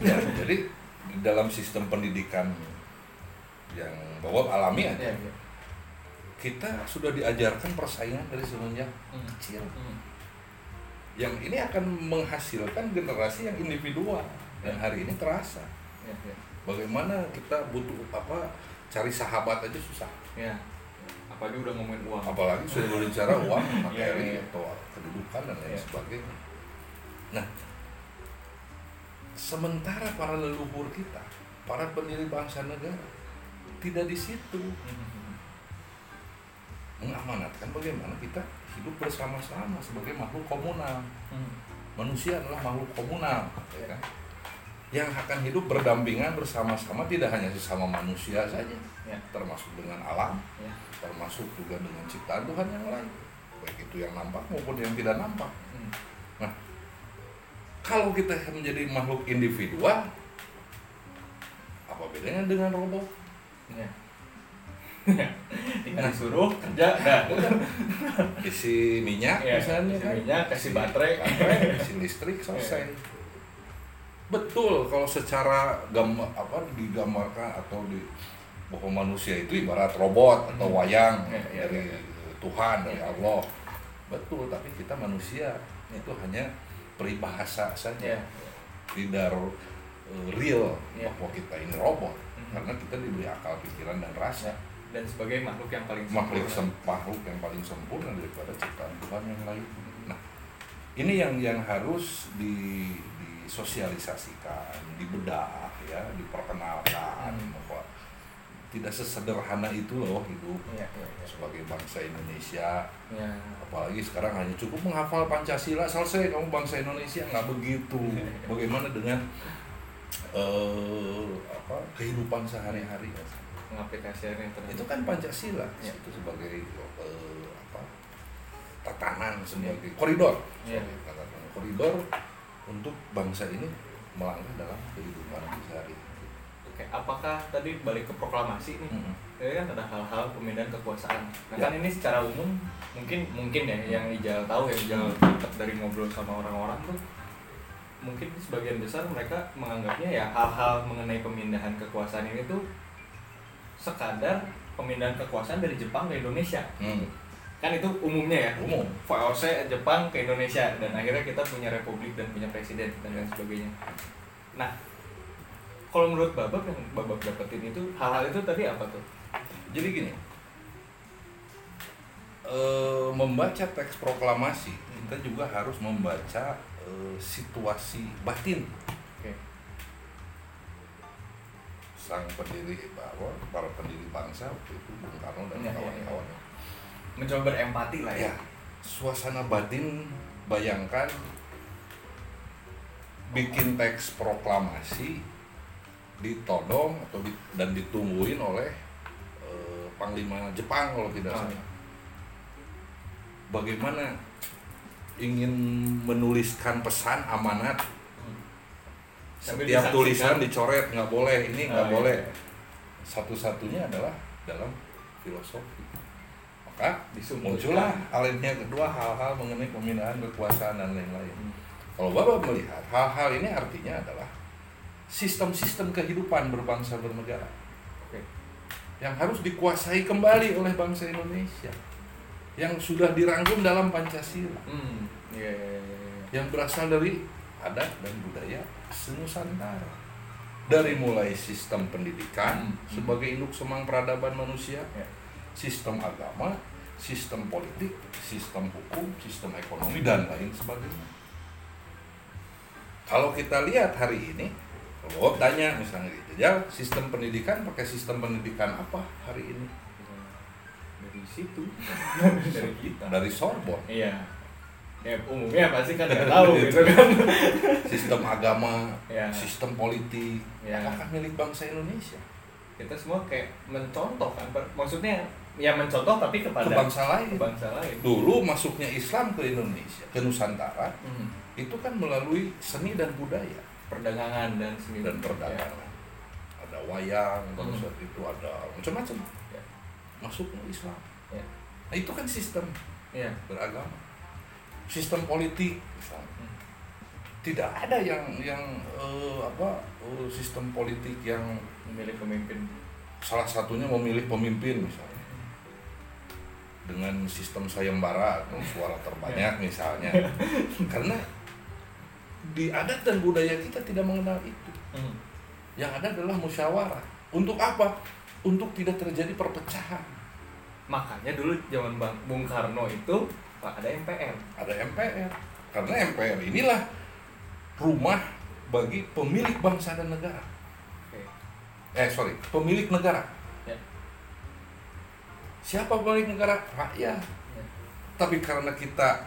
ya jadi di dalam sistem pendidikan yang bahwa alami aja Iya, iya. kita sudah diajarkan persaingan dari semenjak Hmm. kecil Hmm. yang ini akan menghasilkan generasi yang individual dan hari ini terasa Iya, iya. bagaimana kita butuh apa cari sahabat aja susah Iya. Apalagi udah ngomongin uang. apalagi sudah berbicara uang materi Iya, iya. atau kedudukan dan lain Iya. sebagainya nah sementara para leluhur kita para pendiri bangsa negara tidak di situ Hmm. mengamanatkan bagaimana kita hidup bersama-sama sebagai makhluk komunal Hmm. manusia adalah makhluk komunal ya kan? yang akan hidup berdampingan bersama-sama tidak hanya sesama manusia saja Ya. termasuk dengan alam Ya. termasuk juga dengan ciptaan Tuhan yang lain baik itu yang nampak maupun yang tidak nampak Hmm. Kalau kita menjadi makhluk individual apa bedanya dengan robot Iya. Tinggal disuruh kerja dah. isi minyak Iya, misalnya isi kan minyak, kasih baterai. isi listrik selesai betul kalau secara gambar apa digambarkan atau di bahwa manusia itu ibarat robot atau Hmm. wayang Iya, iya, dari iya. Tuhan dari Iya. Allah betul tapi kita manusia itu hanya peribahasa saja Iya. tidak uh, real Iya. bahwa kita ini robot Mhm. karena kita diberi akal pikiran dan rasa Dan sebagai makhluk yang paling makhluk sempurna. sem- makhluk yang paling sempurna daripada ciptaan Tuhan yang lain. Nah, ini yang yang harus di disosialisasikan, dibedah ya, diperkenalkan Hmm. bahwa tidak sesederhana itu loh hidup Iya, iya, iya. sebagai bangsa Indonesia. Iya. Apalagi sekarang hanya cukup menghafal Pancasila selesai kamu bangsa Indonesia nggak begitu. Bagaimana dengan eh apa kehidupan sehari-hari? Pengaplikasiannya itu kan Pancasila Ya. itu sebagai eh, apa tatanan sebagai koridor Ya. Tatanan koridor untuk bangsa ini melangkah dalam kehidupan sehari Oke, apakah tadi balik ke proklamasi nih? Mm-mm. Ini kan ada hal-hal pemindahan kekuasaan. Nah Ya. kan ini secara umum mungkin mungkin ya yang Ijal tahu yang Ijal dapat dari ngobrol sama orang-orang tuh mungkin sebagian besar mereka menganggapnya ya hal-hal mengenai pemindahan kekuasaan ini tuh sekadar pemindahan kekuasaan dari Jepang ke Indonesia. Hmm, Kan itu umumnya ya. umum VOC Jepang ke Indonesia dan akhirnya kita punya republik dan punya presiden dan lain sebagainya. Nah, kalau menurut Babak yang Babak dapetin itu hal-hal itu tadi apa tuh? jadi gini eh, membaca teks proklamasi kita juga harus membaca eh, situasi batin sang pendiri bahwa para pendiri bangsa waktu itu Bung Karno dan Ya, ya, ya. kawan-kawan Mencoba berempati lah ya. ya suasana batin bayangkan bikin teks proklamasi ditodong atau di- dan ditungguin oleh eh, panglima Jepang kalau tidak Ah, salah. bagaimana ingin menuliskan pesan amanat? Sambil setiap tulisan dicoret nggak boleh ini nggak Ah, iya. boleh. Satu-satunya adalah dalam filosofi. Maka muncullah alinea kedua hal-hal mengenai pemindahan kekuasaan dan lain-lain. Hmm. Kalau Bapak melihat hal-hal ini artinya adalah sistem-sistem kehidupan berbangsa bernegara Oke. yang harus dikuasai kembali oleh bangsa Indonesia yang sudah dirangkum dalam Pancasila Hmm. Iya, iya, iya, iya. yang berasal dari adat dan budaya senusantara dari mulai sistem pendidikan Hmm. sebagai induk semang peradaban manusia Ya. sistem agama, sistem politik, sistem hukum, sistem ekonomi dan lain sebagainya. Kalau kita lihat hari ini, Bob tanya misalnya gitu, ya sistem pendidikan pakai sistem pendidikan apa hari ini? Dari situ. Dari kita. Dari Sorbonne. Iya. Ya umumnya pasti kan nggak tahu gitu kan. Sistem agama, Ya. sistem politik, Ya. apakah milik bangsa Indonesia? Kita semua kayak mencontoh kan. Maksudnya ya mencontoh tapi kepada Ke bangsa lain. ke bangsa lain. Dulu masuknya Islam ke Indonesia, ke Nusantara, Hmm. itu kan melalui seni dan budaya. Perdagangan dan seni dan perdagangan. Ada wayang, pada Hmm. saat itu ada macam-macam. Ya. Masuk ke Islam. Ya. Nah, itu kan sistem Iya. beragama. Sistem politik misalnya. Hmm. tidak ada yang yang eh, apa eh, sistem politik yang memilih pemimpin salah satunya memilih pemimpin misalnya dengan sistem sayembara atau suara terbanyak misalnya karena di adat dan budaya kita tidak mengenal itu. Hmm. yang ada adalah musyawarah. Untuk apa? Untuk tidak terjadi perpecahan. Makanya dulu zaman Bang Bung Karno itu Pak ada MPR ada MPR karena MPR inilah rumah bagi pemilik bangsa dan negara. Oke. eh sorry pemilik negara. Ya. siapa pemilik negara? Rakyat. Ya. tapi karena kita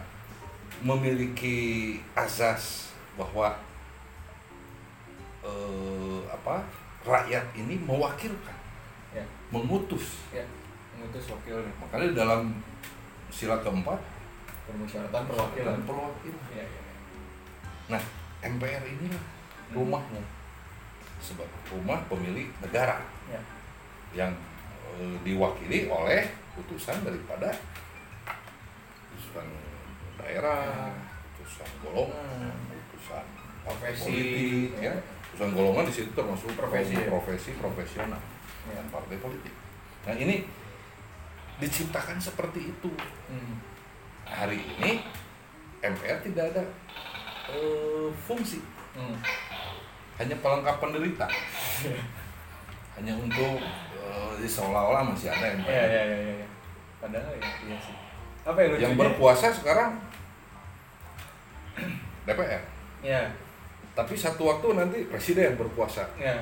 memiliki azas bahwa eh, apa rakyat ini mewakilkan ya. mengutus. Ya mengutus wakilnya. Makanya dalam sila keempat permusyawaratan perwakilan. perwakilan. Ya, ya, ya. nah MPR inilah rumahnya. Sebagai rumah pemilik negara. Ya. yang eh, diwakili oleh putusan daripada putusan daerah, putusan golongan, putusan partai Profesi. politik, ya. Putusan golongan di situ termasuk Profesi, ya. profesi profesional Ya. dan partai politik. Nah ini diciptakan seperti itu. Hmm. Hari ini MPR tidak ada eh, fungsi, Hmm. hanya pelengkap penderita. hanya untuk eh, seolah-olah masih ada MPR. ya ya ya ya ya. padahal ya iya sih apa yang yang berkuasa sekarang DPR ya. Tapi satu waktu nanti presiden yang berkuasa. Ya.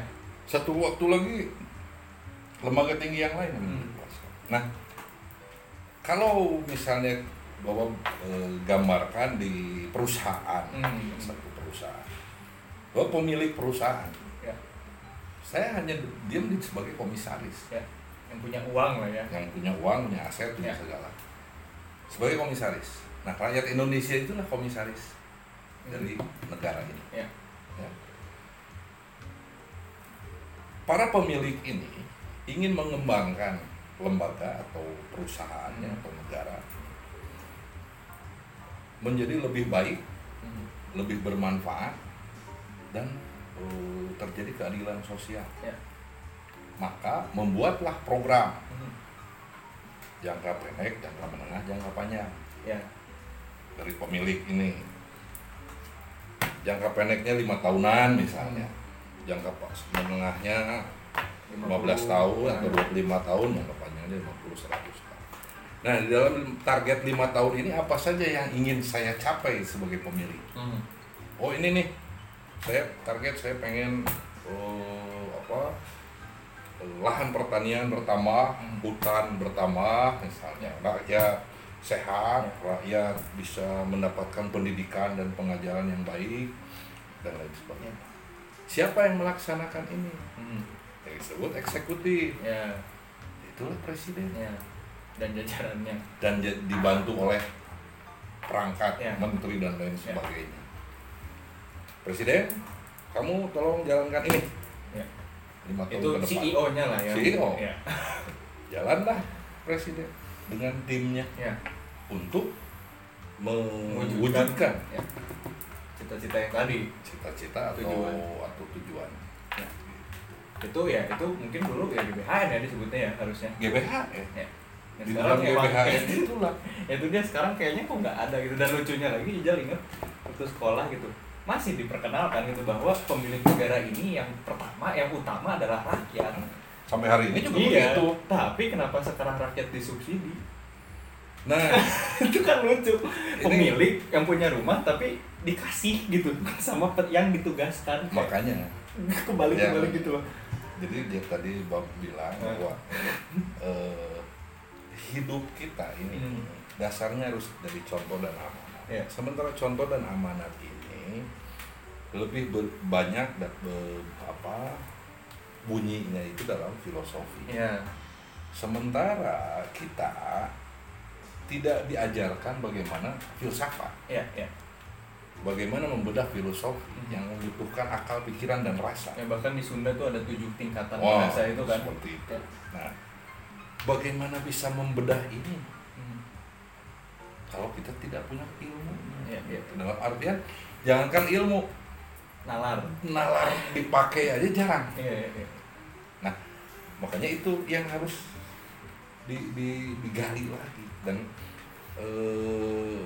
Satu waktu lagi lembaga tinggi yang lain yang Hmm. berkuasa. Nah kalau misalnya bahwa eh, gambarkan di perusahaan Hmm. satu perusahaan. Bahwa pemilik perusahaan. Ya. Saya hanya diam di sebagai komisaris. Ya. Yang punya uang lah ya. Yang punya uang punya aset punya Ya. segala. Sebagai komisaris. Nah rakyat Indonesia itulah komisaris dari negara ini ya Ya. Para pemilik ini ingin mengembangkan lembaga atau perusahaannya Hmm. atau negara menjadi lebih baik, Hmm. lebih bermanfaat dan eh, terjadi keadilan sosial. ya Maka membuatlah program Hmm. jangka pendek, jangka menengah, jangka panjang ya dari pemilik ini. Jangka pendeknya lima tahunan misalnya, jangka pas- menengahnya 15 tahun atau 25 tahun jangka panjangnya 50 100 tahun. Nah, di dalam target 5 tahun ini apa saja yang ingin saya capai sebagai pemilik? Hmm. Oh, ini nih. Saya target saya pengen eh, apa? lahan pertanian bertambah, Hmm. hutan bertambah misalnya. Rakyat sehat, rakyat bisa mendapatkan pendidikan dan pengajaran yang baik dan lain sebagainya. Siapa yang melaksanakan ini? Hmm. Yang disebut eksekutif. ya Itulah presiden. ya dan jajarannya Dan dibantu oleh perangkat Ya. menteri dan lain Ya. sebagainya. Presiden, kamu tolong jalankan ini. ya Lima tahun itu. CEO-nya lah ya CEO. ya Jalanlah presiden dengan timnya ya untuk Mewujudkan. ya cita-cita yang tadi cita-cita atau Tujuan. atau tujuan. ya. itu ya itu mungkin dulu ya GBHN ya disebutnya ya harusnya GBHN. ya Dan Di sekarang dalam GBHN itulah ya itu dia sekarang kayaknya kok nggak ada gitu dan lucunya lagi Ijal inget waktu sekolah gitu masih diperkenalkan gitu bahwa pemilik negara ini yang pertama yang utama adalah rakyat sampai hari ini juga iya begitu. tapi kenapa sekarang rakyat disubsidi Nah, itu kan lucu Ini- pemilik yang punya rumah tapi dikasih gitu sama yang ditugaskan makanya kembali Ya. kembali gitu loh jadi dia tadi Bob bilang Hmm. bahwa eh, hidup kita ini Hmm. dasarnya harus dari contoh dan amanat. Ya. Sementara contoh dan amanat ini lebih ber- banyak dan be- apa bunyinya itu dalam filosofi. ya Sementara kita tidak diajarkan bagaimana filsafat, ya ya bagaimana membedah filosofi Hmm. yang membutuhkan akal, pikiran dan rasa. ya bahkan di Sunda tuh ada tujuh tingkatan Wah, bahasa itu kan seperti itu. Ya. Nah, bagaimana bisa membedah ini? Hmm. kalau kita tidak punya ilmu. Iya, iya. Dalam artian jangankan ilmu, nalar nalar dipakai aja jarang. iya iya iya. Makanya itu yang harus di, di, digali lagi dan eh,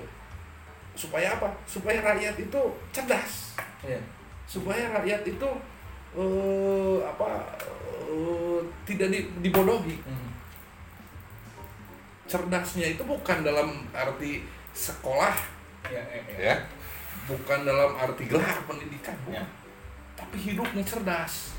supaya apa? Supaya rakyat itu cerdas, iya supaya rakyat itu eh, apa eh, tidak di, dibodohi. Hmm. Cerdasnya itu bukan dalam arti sekolah iya iya iya. ya, bukan dalam arti gelar pendidikan, bukan. Ya. tapi hidupnya cerdas.